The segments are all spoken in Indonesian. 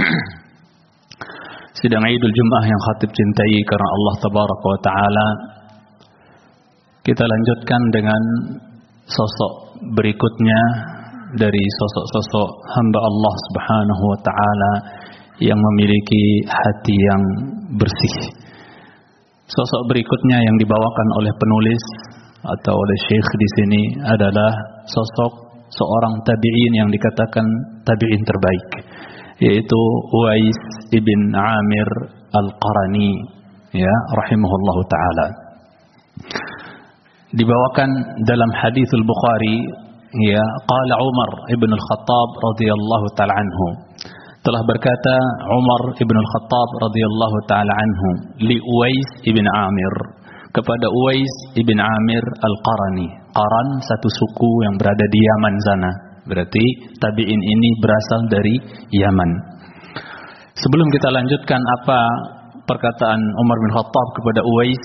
Sidang Idul Jumat yang khatib cintai karena Allah Tabaraka wa Ta'ala. Kita lanjutkan dengan sosok berikutnya Dari sosok-sosok hamba Allah Subhanahu wa Ta'ala Yang memiliki hati yang bersih. Sosok berikutnya yang dibawakan oleh penulis Atau oleh syekh di sini adalah Sosok seorang tabi'in yang dikatakan tabi'in terbaik yaitu Uwais ibn Amir Al-Qarani ya rahimahullahu taala. Dibawakan dalam hadis Al-Bukhari ya qala Umar ibn Al-Khattab radhiyallahu taala anhu telah berkata Umar ibn Al-Khattab radhiyallahu taala anhu li Uwais ibn Amir kepada Uwais ibn Amir Al-Qarani. Qaran satu suku yang berada di Yaman sana. Berarti tabi'in ini berasal dari Yaman. Sebelum kita lanjutkan apa perkataan Umar bin Khattab kepada Uwais,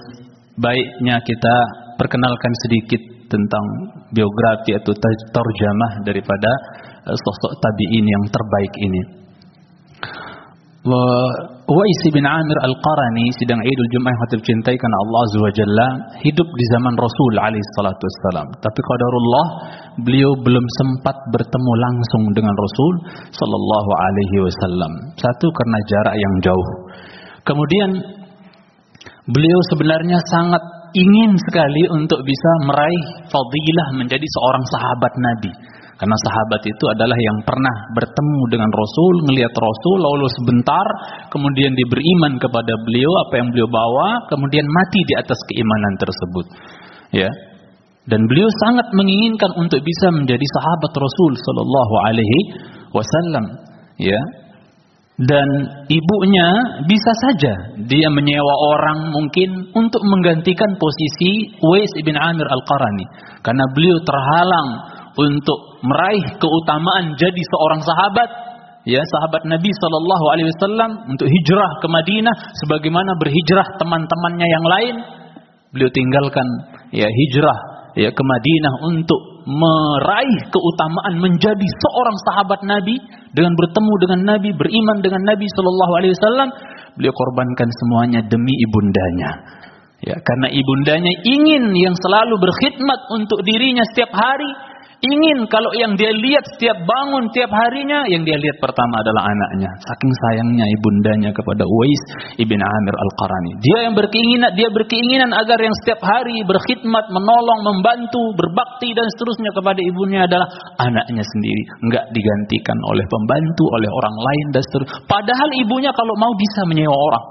baiknya kita perkenalkan sedikit tentang biografi atau terjemah daripada sosok tabi'in yang terbaik ini. Uwais bin Amir Al-Qarani sidang Idul Jumat yang hati cintai karena Allah Azza wa Jalla hidup di zaman Rasul alaihi salatu wassalam. Tapi qadarullah beliau belum sempat bertemu langsung dengan Rasul sallallahu alaihi wasallam. Satu karena jarak yang jauh. Kemudian beliau sebenarnya sangat ingin sekali untuk bisa meraih fadilah menjadi seorang sahabat Nabi. Karena sahabat itu adalah yang pernah bertemu dengan Rasul, ngelihat Rasul, lalu sebentar, kemudian diberi iman kepada beliau, apa yang beliau bawa, kemudian mati di atas keimanan tersebut. Ya, dan beliau sangat menginginkan untuk bisa menjadi sahabat Rasul Sallallahu Alaihi Wasallam. Ya, dan ibunya bisa saja dia menyewa orang mungkin untuk menggantikan posisi Uwais ibn Amir al-Qarani karena beliau terhalang untuk meraih keutamaan jadi seorang sahabat. Ya sahabat Nabi Shallallahu Alaihi Wasallam untuk hijrah ke Madinah sebagaimana berhijrah teman-temannya yang lain. Beliau tinggalkan ya hijrah ya ke Madinah untuk meraih keutamaan menjadi seorang sahabat Nabi dengan bertemu dengan Nabi beriman dengan Nabi Shallallahu Alaihi Wasallam. Beliau korbankan semuanya demi ibundanya. Ya karena ibundanya ingin yang selalu berkhidmat untuk dirinya setiap hari ingin kalau yang dia lihat setiap bangun tiap harinya yang dia lihat pertama adalah anaknya. Saking sayangnya ibundanya kepada Uwais ibn Amir al-Qarani. Dia yang berkeinginan dia berkeinginan agar yang setiap hari berkhidmat menolong membantu berbakti dan seterusnya kepada ibunya adalah anaknya sendiri. Enggak digantikan oleh pembantu oleh orang lain dan seterusnya. Padahal ibunya kalau mau bisa menyewa orang.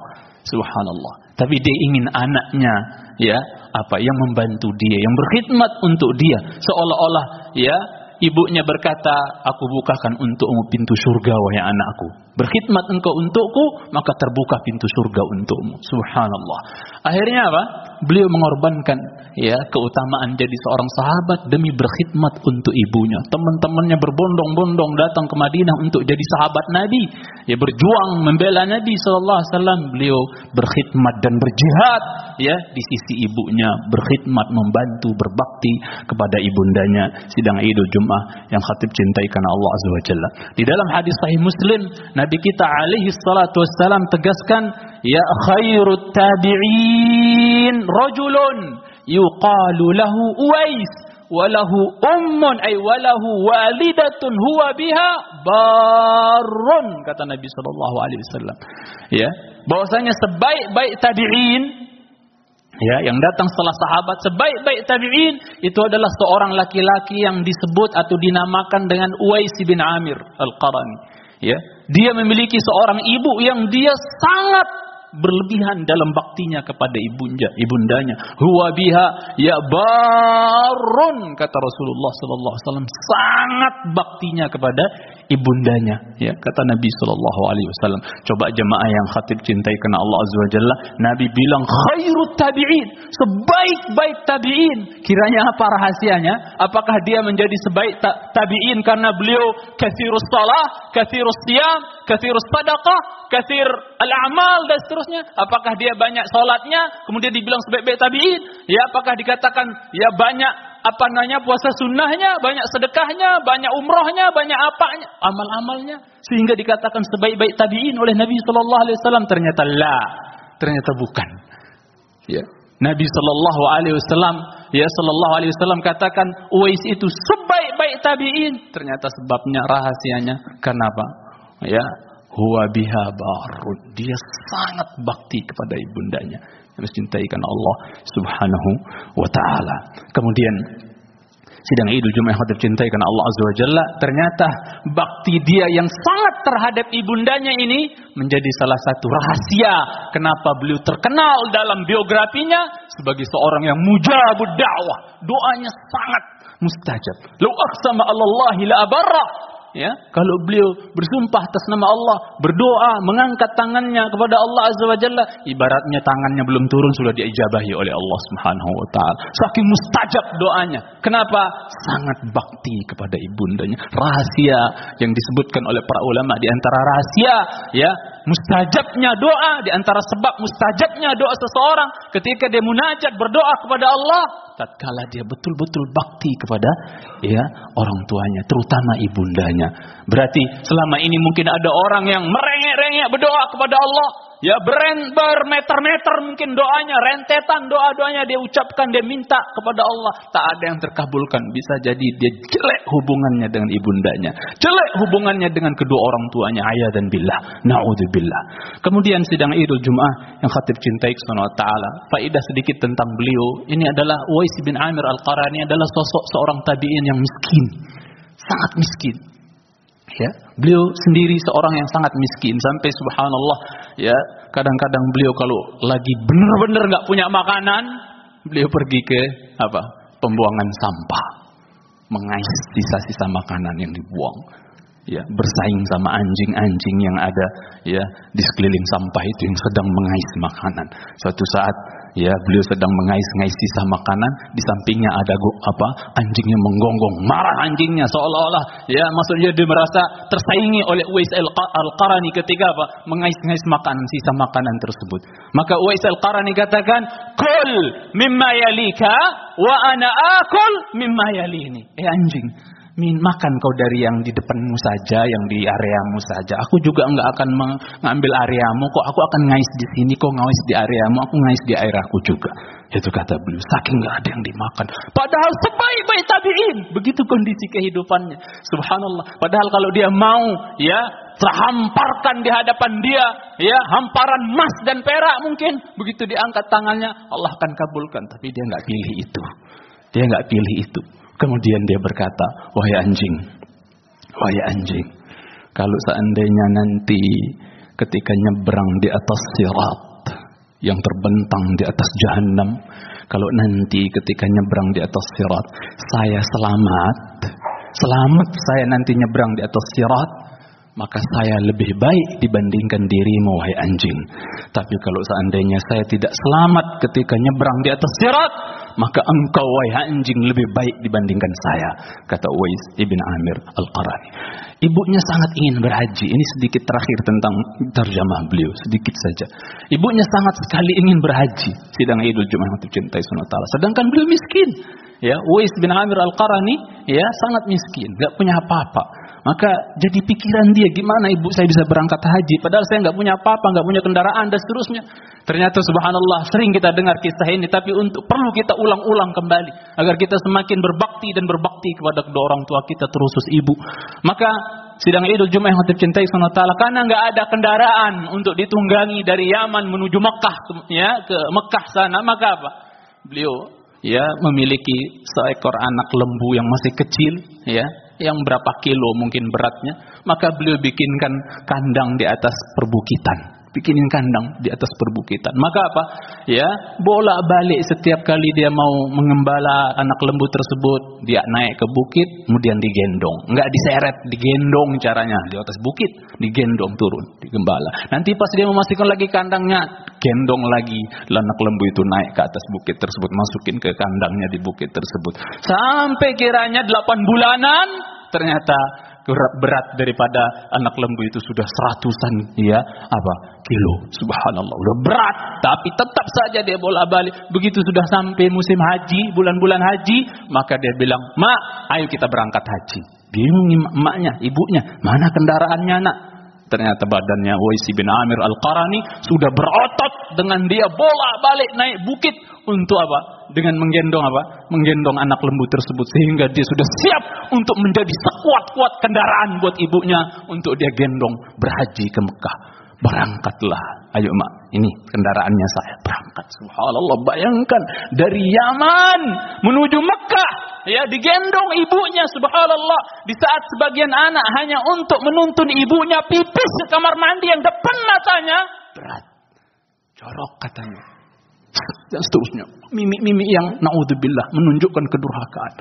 Subhanallah tapi dia ingin anaknya ya apa yang membantu dia yang berkhidmat untuk dia. Seolah-olah ya ibunya berkata aku bukakan untukmu pintu surga wahai anakku. Berkhidmat engkau untukku maka terbuka pintu surga untukmu. Subhanallah. Akhirnya apa? Beliau mengorbankan ya keutamaan jadi seorang sahabat demi berkhidmat untuk ibunya. Teman-temannya berbondong-bondong datang ke Madinah untuk jadi sahabat Nabi. Ya berjuang membela Nabi sallallahu alaihi wasallam. Beliau berkhidmat dan berjihad ya di sisi ibunya. Berkhidmat membantu berbakti kepada ibundanya. Sidang Idul Jumat yang khatib cintai karena Allah azza wajalla di dalam hadis sahih Muslim Nabi kita alaihi salatu wassalam tegaskan ya khairut tabi'in rajulun yuqalu lahu Uwais walahu ummun ay walahu walidatun huwa biha barun kata Nabi sallallahu alaihi wasallam ya bahwasanya sebaik-baik tabi'in Ya, yang datang setelah sahabat sebaik-baik tabi'in itu adalah seorang laki-laki yang disebut atau dinamakan dengan Uwais bin Amir Al-Qarani. Ya, dia memiliki seorang ibu yang dia sangat berlebihan dalam baktinya kepada ibunda ibundanya. Huwa biha ya barun kata Rasulullah sallallahu alaihi wasallam sangat baktinya kepada ibundanya. Ya kata Nabi sallallahu alaihi wasallam coba jemaah yang khatib cintai karena Allah azza wajalla. Nabi bilang khairut tabi'in sebaik-baik tabi'in. Kiranya apa rahasianya? Apakah dia menjadi sebaik tabi'in karena beliau kathirus salah kathirus siyam kathirus sadaqah kathir al-amal dan seterusnya? Apakah dia banyak salatnya kemudian dibilang sebaik-baik tabi'in? Ya apakah dikatakan ya banyak apa namanya puasa sunnahnya, banyak sedekahnya, banyak umrohnya, banyak apanya, amal-amalnya, sehingga dikatakan sebaik-baik tabiin oleh Nabi Shallallahu Alaihi Wasallam ternyata lah, ternyata bukan. Ya. Nabi Shallallahu Alaihi Wasallam, ya Shallallahu Alaihi Wasallam katakan Uwais itu sebaik-baik tabiin, ternyata sebabnya rahasianya karena apa? Ya, huwa biha barun. Dia sangat bakti kepada ibundanya harus cintai karena Allah Subhanahu wa taala. Kemudian sidang Idul Jumat yang cintai karena Allah Azza wa Jalla, ternyata bakti dia yang sangat terhadap ibundanya ini menjadi salah satu rahasia kenapa beliau terkenal dalam biografinya sebagai seorang yang mujabud dakwah. Doanya sangat mustajab. Lau aqsama Allah la abarra ya? Kalau beliau bersumpah atas nama Allah berdoa mengangkat tangannya kepada Allah azza wa jalla ibaratnya tangannya belum turun sudah diijabahi oleh Allah Subhanahu wa taala. Saking mustajab doanya. Kenapa? Sangat bakti kepada ibundanya. Rahasia yang disebutkan oleh para ulama di antara rahasia ya mustajabnya doa di antara sebab mustajabnya doa seseorang ketika dia munajat berdoa kepada Allah tatkala dia betul-betul bakti kepada ya orang tuanya terutama ibundanya. Berarti selama ini mungkin ada orang yang merengek-rengek berdoa kepada Allah Ya beren, bermeter-meter mungkin doanya, rentetan doa-doanya dia ucapkan, dia minta kepada Allah. Tak ada yang terkabulkan. Bisa jadi dia jelek hubungannya dengan ibundanya. Jelek hubungannya dengan kedua orang tuanya, ayah dan billah. Na'udzubillah. Kemudian sidang idul Jum'ah yang khatib cintai Ta'ala. Faidah sedikit tentang beliau. Ini adalah Uwais bin Amir Al-Qarani adalah sosok seorang tabi'in yang miskin. Sangat miskin ya beliau sendiri seorang yang sangat miskin. Sampai subhanallah ya kadang-kadang beliau kalau lagi benar-benar nggak punya makanan beliau pergi ke apa pembuangan sampah. Mengais sisa-sisa makanan yang dibuang. Ya bersaing sama anjing-anjing yang ada ya di sekeliling sampah itu yang sedang mengais makanan. Suatu saat ya beliau sedang mengais-ngais sisa makanan. Di sampingnya ada apa? Anjingnya menggonggong. Marah anjingnya seolah-olah. Ya maksudnya dia merasa tersaingi oleh Uwais al-Qarani ketika apa? Mengais-ngais makanan sisa makanan tersebut. Maka Uwais al-Qarani katakan kul mimma yalika wa ana akul mimma yalini. Eh anjing min makan kau dari yang di depanmu saja, yang di areamu saja. Aku juga enggak akan mengambil areamu, kok aku akan ngais di sini, kok ngais di areamu, aku ngais di aku juga. Itu kata beliau, saking enggak ada yang dimakan. Padahal sebaik-baik tabi'in, begitu kondisi kehidupannya. Subhanallah. Padahal kalau dia mau, ya, terhamparkan di hadapan dia, ya, hamparan emas dan perak mungkin. Begitu diangkat tangannya, Allah akan kabulkan. Tapi dia enggak pilih itu. Dia enggak pilih itu. Kemudian dia berkata, wahai anjing, wahai anjing, kalau seandainya nanti ketika nyebrang di atas sirat yang terbentang di atas jahanam, kalau nanti ketika nyebrang di atas sirat, saya selamat, selamat saya nanti nyebrang di atas sirat, maka saya lebih baik dibandingkan dirimu wahai anjing. Tapi kalau seandainya saya tidak selamat ketika nyebrang di atas sirat, maka engkau wahai anjing lebih baik dibandingkan saya, kata Uwais ibn Amir Al-Qarani. Ibunya sangat ingin berhaji. Ini sedikit terakhir tentang terjemah beliau, sedikit saja. Ibunya sangat sekali ingin berhaji. Sidang Idul Jumat untuk cintai sunat Allah. Sedangkan beliau miskin. Ya, Uwais bin Amir Al-Qarani ya sangat miskin, gak punya apa-apa. Maka jadi pikiran dia gimana ibu saya bisa berangkat haji padahal saya nggak punya apa-apa, nggak punya kendaraan dan seterusnya. Ternyata subhanallah sering kita dengar kisah ini tapi untuk perlu kita ulang-ulang kembali agar kita semakin berbakti dan berbakti kepada kedua orang tua kita terusus ibu. Maka sidang Idul Jumat yang hati cintai Subhanahu karena nggak ada kendaraan untuk ditunggangi dari Yaman menuju Mekah ya ke Mekah sana maka apa? Beliau ya memiliki seekor anak lembu yang masih kecil ya yang berapa kilo mungkin beratnya maka beliau bikinkan kandang di atas perbukitan bikinin kandang di atas perbukitan. Maka apa? Ya, bolak balik setiap kali dia mau mengembala anak lembu tersebut, dia naik ke bukit, kemudian digendong. Enggak diseret, digendong caranya di atas bukit, digendong turun, digembala. Nanti pas dia memastikan lagi kandangnya, gendong lagi anak lembu itu naik ke atas bukit tersebut, masukin ke kandangnya di bukit tersebut. Sampai kiranya 8 bulanan, ternyata berat daripada anak lembu itu sudah seratusan ya. Apa? Kilo. Subhanallah. Udah berat. Tapi tetap saja dia bola balik begitu sudah sampai musim haji bulan-bulan haji maka dia bilang mak ayo kita berangkat haji. Bingung emaknya ibunya mana kendaraannya nak? Ternyata badannya Waisi bin Amir Al-Qarani sudah berotot dengan dia bola balik naik bukit untuk apa? Dengan menggendong apa? Menggendong anak lembu tersebut sehingga dia sudah siap untuk menjadi sekuat-kuat kendaraan buat ibunya untuk dia gendong berhaji ke Mekah. Berangkatlah. Ayo mak, ini kendaraannya saya. Berangkat. Subhanallah, bayangkan. Dari Yaman menuju Mekah. Ya, digendong ibunya. Subhanallah. Di saat sebagian anak hanya untuk menuntun ibunya pipis ke kamar mandi yang depan matanya. Berat. Jorok katanya dan seterusnya. Mimik-mimik yang naudzubillah menunjukkan kedurhakaan.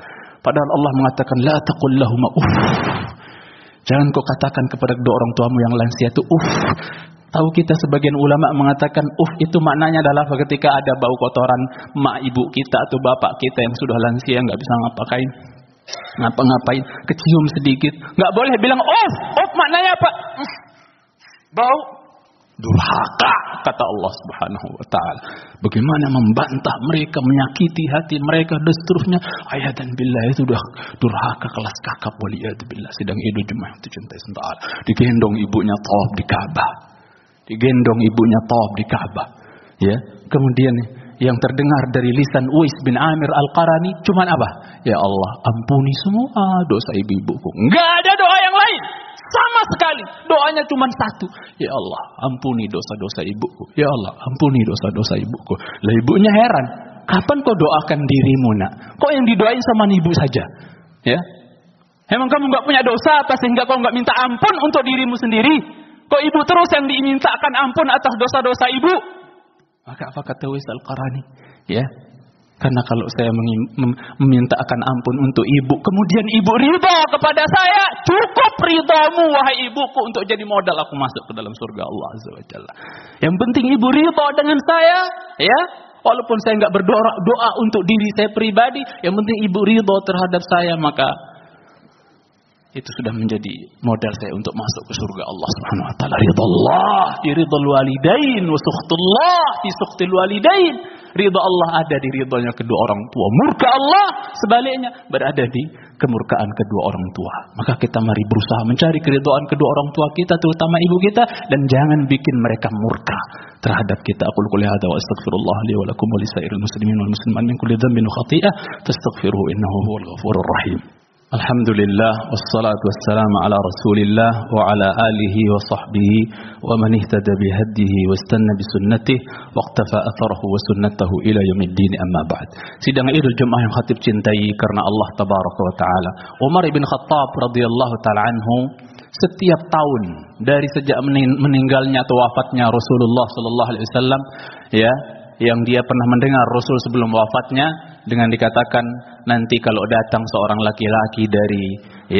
Padahal Allah mengatakan la taqul lahum uff. Jangan kau katakan kepada kedua orang tuamu yang lansia itu uff. Tahu kita sebagian ulama mengatakan uff itu maknanya adalah ketika ada bau kotoran mak ibu kita atau bapak kita yang sudah lansia nggak bisa ngapain ngapa-ngapain kecium sedikit nggak boleh bilang uff uff maknanya apa bau durhaka kata Allah Subhanahu wa taala. Bagaimana membantah mereka, menyakiti hati mereka dan seterusnya. Ayat dan billah itu sudah durhaka kelas kakap waliyad billah sedang hidup jemaah itu cinta taala. Digendong ibunya tawaf di Ka'bah. Digendong ibunya tawaf di Ka'bah. Ya. Kemudian yang terdengar dari lisan Uwais bin Amir Al-Qarani cuman apa? Ya Allah, ampuni semua dosa ibu-ibuku. Enggak ada doa yang sekali. Doanya cuma satu. Ya Allah, ampuni dosa-dosa ibuku. Ya Allah, ampuni dosa-dosa ibuku. Lah ibunya heran. Kapan kau doakan dirimu nak? Kok yang didoain sama ibu saja? Ya, Emang kamu nggak punya dosa apa sehingga kau nggak minta ampun untuk dirimu sendiri? Kok ibu terus yang dimintakan ampun atas dosa-dosa ibu? Maka apa kata Wais Al-Qarani? Ya, karena kalau saya meminta akan ampun untuk ibu, kemudian ibu ridha kepada saya, cukup ridhamu wahai ibuku untuk jadi modal aku masuk ke dalam surga Allah Azza wa Jalla. Yang penting ibu ridha dengan saya, ya. Walaupun saya nggak berdoa doa untuk diri saya pribadi, yang penting ibu ridha terhadap saya, maka itu sudah menjadi modal saya untuk masuk ke surga Allah Subhanahu wa taala. Ridha di ridhal walidain wa sukhtullah fi sukhtil walidain. Ridha Allah ada di ridhonya kedua orang tua. Murka Allah sebaliknya berada di kemurkaan kedua orang tua. Maka kita mari berusaha mencari keridhaan kedua orang tua kita terutama ibu kita dan jangan bikin mereka murka terhadap kita. Aku qouli hadza wa astaghfirullah li wa lakum wa lisairil muslimin wal muslimat min kulli dhanbin wa khati'ah fastaghfiruhu innahu huwal ghafurur rahim. Alhamdulillah wassalatu wassalamu ala Rasulillah wa ala alihi wa sahbihi wa man ihtada bihaddihi wastanna bi sunnatih waqtafa atharahu wa sunnatahu ila yaumiddin amma ba'd. Sidang Idul Jumat yang khatib cintai karena Allah tabaraka wa taala. Umar bin Khattab setiap tahun dari sejak meninggalnya atau wafatnya Rasulullah sallallahu alaihi wasallam ya yang dia pernah mendengar Rasul sebelum wafatnya dengan dikatakan nanti kalau datang seorang laki-laki dari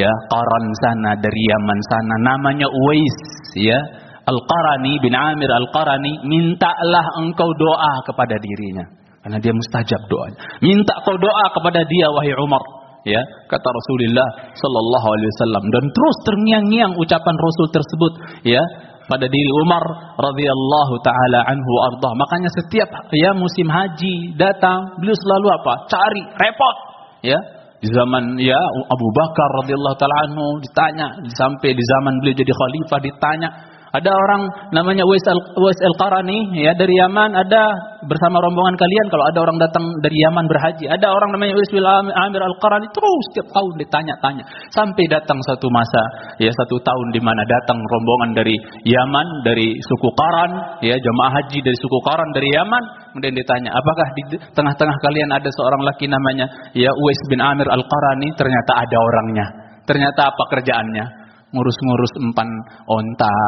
ya Qaran sana dari Yaman sana namanya Uwais ya Al-Qarani bin Amir Al-Qarani mintalah engkau doa kepada dirinya. Karena dia mustajab doanya. Minta kau doa kepada dia wahai Umar ya kata Rasulullah sallallahu alaihi wasallam. Dan terus terngiang-ngiang ucapan Rasul tersebut ya pada diri Umar radhiyallahu taala anhu ardah. Makanya setiap ya musim haji datang, beliau selalu apa? Cari repot, ya. Di zaman ya Abu Bakar radhiyallahu taala anhu ditanya sampai di zaman beliau jadi khalifah ditanya Ada orang namanya Uwais al, qarani ya dari Yaman, ada bersama rombongan kalian kalau ada orang datang dari Yaman berhaji. Ada orang namanya Uwais bin Amir al-Qarani terus setiap tahun ditanya-tanya sampai datang satu masa ya satu tahun di mana datang rombongan dari Yaman dari suku Qaran ya jemaah haji dari suku Qaran dari Yaman kemudian ditanya apakah di tengah-tengah kalian ada seorang laki namanya ya Uwais bin Amir al-Qarani ternyata ada orangnya. Ternyata apa kerjaannya? Ngurus-ngurus empan onta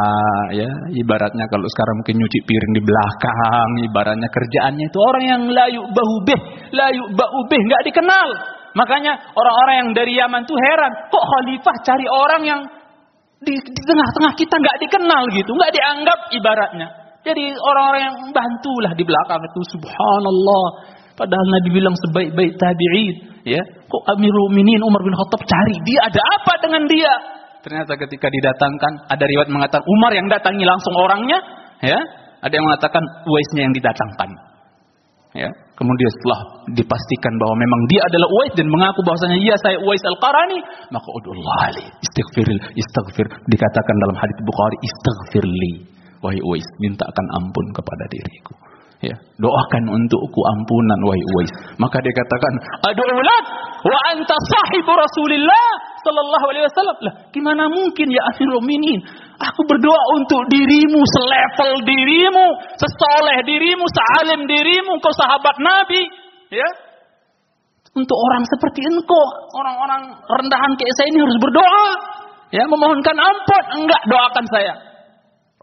ya. Ibaratnya kalau sekarang mungkin nyuci piring di belakang ibaratnya kerjaannya itu orang yang layu bahubeh layu bahubeh nggak dikenal. Makanya orang-orang yang dari Yaman tuh heran kok khalifah cari orang yang di, tengah-tengah kita nggak dikenal gitu nggak dianggap ibaratnya. Jadi orang-orang yang bantulah di belakang itu subhanallah. Padahal Nabi bilang sebaik-baik tabi'in ya. Kok Amirul Mukminin Umar bin Khattab cari dia ada apa dengan dia Ternyata ketika didatangkan, ada riwayat mengatakan Umar yang datangi langsung orangnya, ya. Ada yang mengatakan Uwaisnya yang didatangkan. Ya. Kemudian setelah dipastikan bahwa memang dia adalah Uwais dan mengaku bahwasanya iya saya Uwais Al-Qarani, maka udullah ali, istighfir, istighfir dikatakan dalam hadis Bukhari istighfirli. Wahai Uwais, mintakan ampun kepada diriku. Ya, doakan untukku ampunan wahai Uwais. Maka dia katakan, "Adu'ulak wa anta sahibu Rasulillah sallallahu alaihi wasallam." Lah, gimana mungkin ya Amirul Mukminin? Aku berdoa untuk dirimu, selevel dirimu, sesoleh dirimu, sealim dirimu, kau sahabat Nabi, ya. Untuk orang seperti engkau, orang-orang rendahan kayak saya ini harus berdoa, ya, memohonkan ampun. Enggak, doakan saya.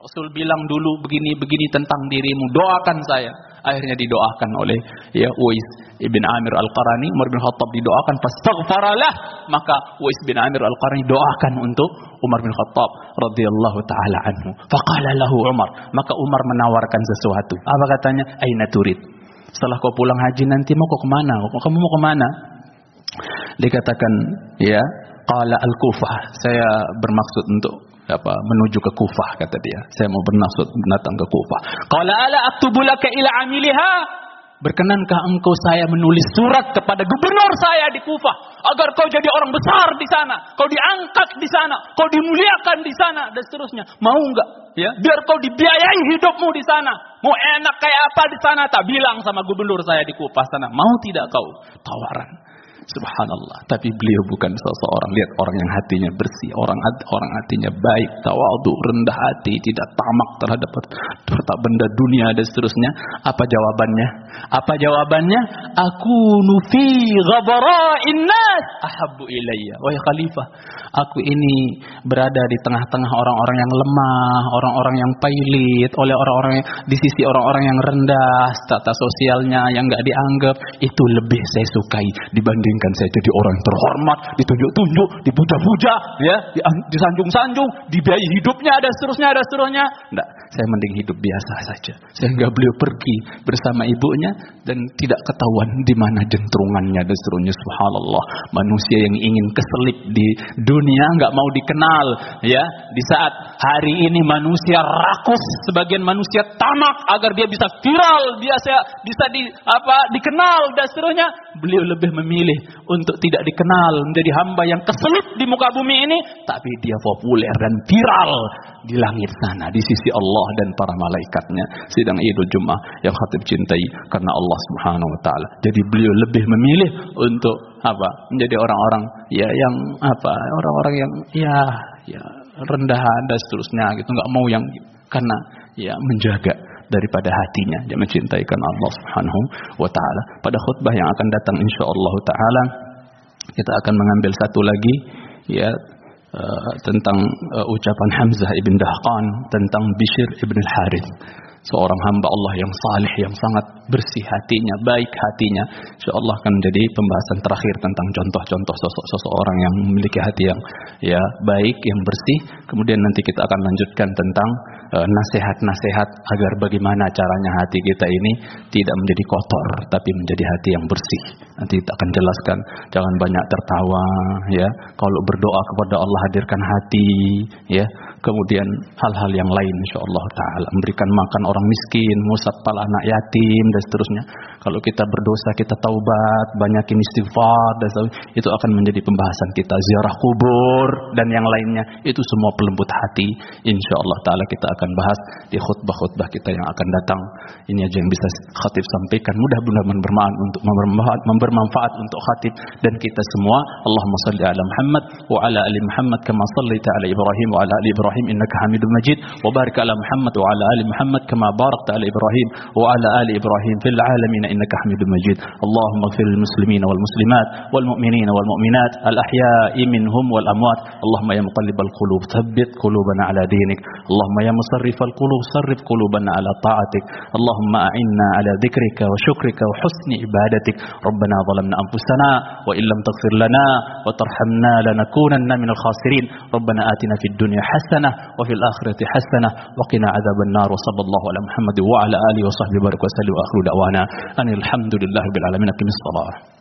Rasul bilang dulu begini-begini tentang dirimu, doakan saya. Akhirnya didoakan oleh ya Uwais ibn Amir al-Qarani, Umar bin Khattab didoakan, fastaghfaralah. Maka Uwais bin Amir al-Qarani doakan untuk Umar bin Khattab radhiyallahu taala anhu. Faqala lahu Umar, maka Umar menawarkan sesuatu. Apa katanya? Aina turid? Setelah kau pulang haji nanti mau kau ke mana? Kamu mau ke mana? Dikatakan, ya, qala al-Kufah. Saya bermaksud untuk apa menuju ke Kufah kata dia. Saya mau bermaksud datang ke Kufah. Qala ala laka ila amiliha? Berkenankah engkau saya menulis surat kepada gubernur saya di Kufah agar kau jadi orang besar di sana, kau diangkat di sana, kau dimuliakan di sana dan seterusnya. Mau enggak? Ya, biar kau dibiayai hidupmu di sana. Mau enak kayak apa di sana? Tak bilang sama gubernur saya di Kufah sana. Mau tidak kau? Tawaran. Subhanallah. Tapi beliau bukan seseorang. Lihat orang yang hatinya bersih. Orang orang hatinya baik. Tawadu, rendah hati. Tidak tamak terhadap harta benda dunia dan seterusnya. Apa jawabannya? Apa jawabannya? Aku nufi ghabara'in nas. Ahabbu ilayya. Wahai khalifah. Aku ini berada di tengah-tengah orang-orang yang lemah. Orang-orang yang pailit. Oleh orang-orang di sisi orang-orang yang rendah. Status sosialnya yang gak dianggap. Itu lebih saya sukai dibanding menginginkan saya jadi orang terhormat, ditunjuk-tunjuk, dipuja-puja, ya, disanjung-sanjung, dibiayai hidupnya, ada seterusnya, ada seterusnya. Enggak, saya mending hidup biasa saja. Sehingga beliau pergi bersama ibunya dan tidak ketahuan di mana jentrungannya dan seterusnya. Subhanallah, manusia yang ingin keselip di dunia nggak mau dikenal, ya. Di saat hari ini manusia rakus, sebagian manusia tamak agar dia bisa viral, dia bisa di apa dikenal dan seterusnya. Beliau lebih memilih untuk tidak dikenal, menjadi hamba yang keselip di muka bumi ini, tapi dia populer dan viral di langit sana, di sisi Allah dan para malaikatnya. Sidang Idul Jumat yang khatib cintai karena Allah Subhanahu wa taala. Jadi beliau lebih memilih untuk apa? Menjadi orang-orang ya yang apa? Orang-orang yang ya ya rendahan dan seterusnya gitu, nggak mau yang karena ya menjaga daripada hatinya dia mencintai karena Allah Subhanahu wa taala. Pada khutbah yang akan datang insyaallah taala kita akan mengambil satu lagi ya uh, tentang uh, ucapan Hamzah ibn Dahqan tentang Bishr ibn al-Harith seorang hamba Allah yang saleh yang sangat bersih hatinya, baik hatinya. Insyaallah akan menjadi pembahasan terakhir tentang contoh-contoh sosok seseorang yang memiliki hati yang ya baik, yang bersih. Kemudian nanti kita akan lanjutkan tentang nasihat-nasihat agar bagaimana caranya hati kita ini tidak menjadi kotor tapi menjadi hati yang bersih. Nanti kita akan jelaskan jangan banyak tertawa ya. Kalau berdoa kepada Allah hadirkan hati ya kemudian hal-hal yang lain insyaallah taala memberikan makan orang miskin, musat pala anak yatim dan seterusnya. Kalau kita berdosa kita taubat, banyakin istighfar dan seterusnya, itu akan menjadi pembahasan kita ziarah kubur dan yang lainnya itu semua pelembut hati insyaallah taala kita akan bahas di khutbah-khutbah kita yang akan datang. Ini aja yang bisa khatib sampaikan. Mudah-mudahan bermanfaat untuk bermanfaat, bermanfaat untuk khatib dan kita semua. Allahumma salli ala Muhammad wa ala ali Muhammad kama sallaita ala Ibrahim wa ala ali Ibrahim innaka Hamidum Majid wa barik ala Muhammad wa ala ali Muhammad kama barakta ala Ibrahim wa ala ali Ibrahim fil alamin إنك حميد مجيد. اللهم اغفر للمسلمين والمسلمات والمؤمنين والمؤمنات الأحياء منهم والأموات. اللهم يا مقلب القلوب ثبت قلوبنا على دينك. اللهم يا مصرف القلوب صرف قلوبنا على طاعتك. اللهم أعنا على ذكرك وشكرك وحسن عبادتك. ربنا ظلمنا أنفسنا وإن لم تغفر لنا وترحمنا لنكونن من الخاسرين. ربنا آتنا في الدنيا حسنة وفي الآخرة حسنة. وقنا عذاب النار وصلى الله على محمد وعلى آله وصحبه وبارك وسلم. وآخر دعوانا wa sallallahu ala Muhammad wa ala alihi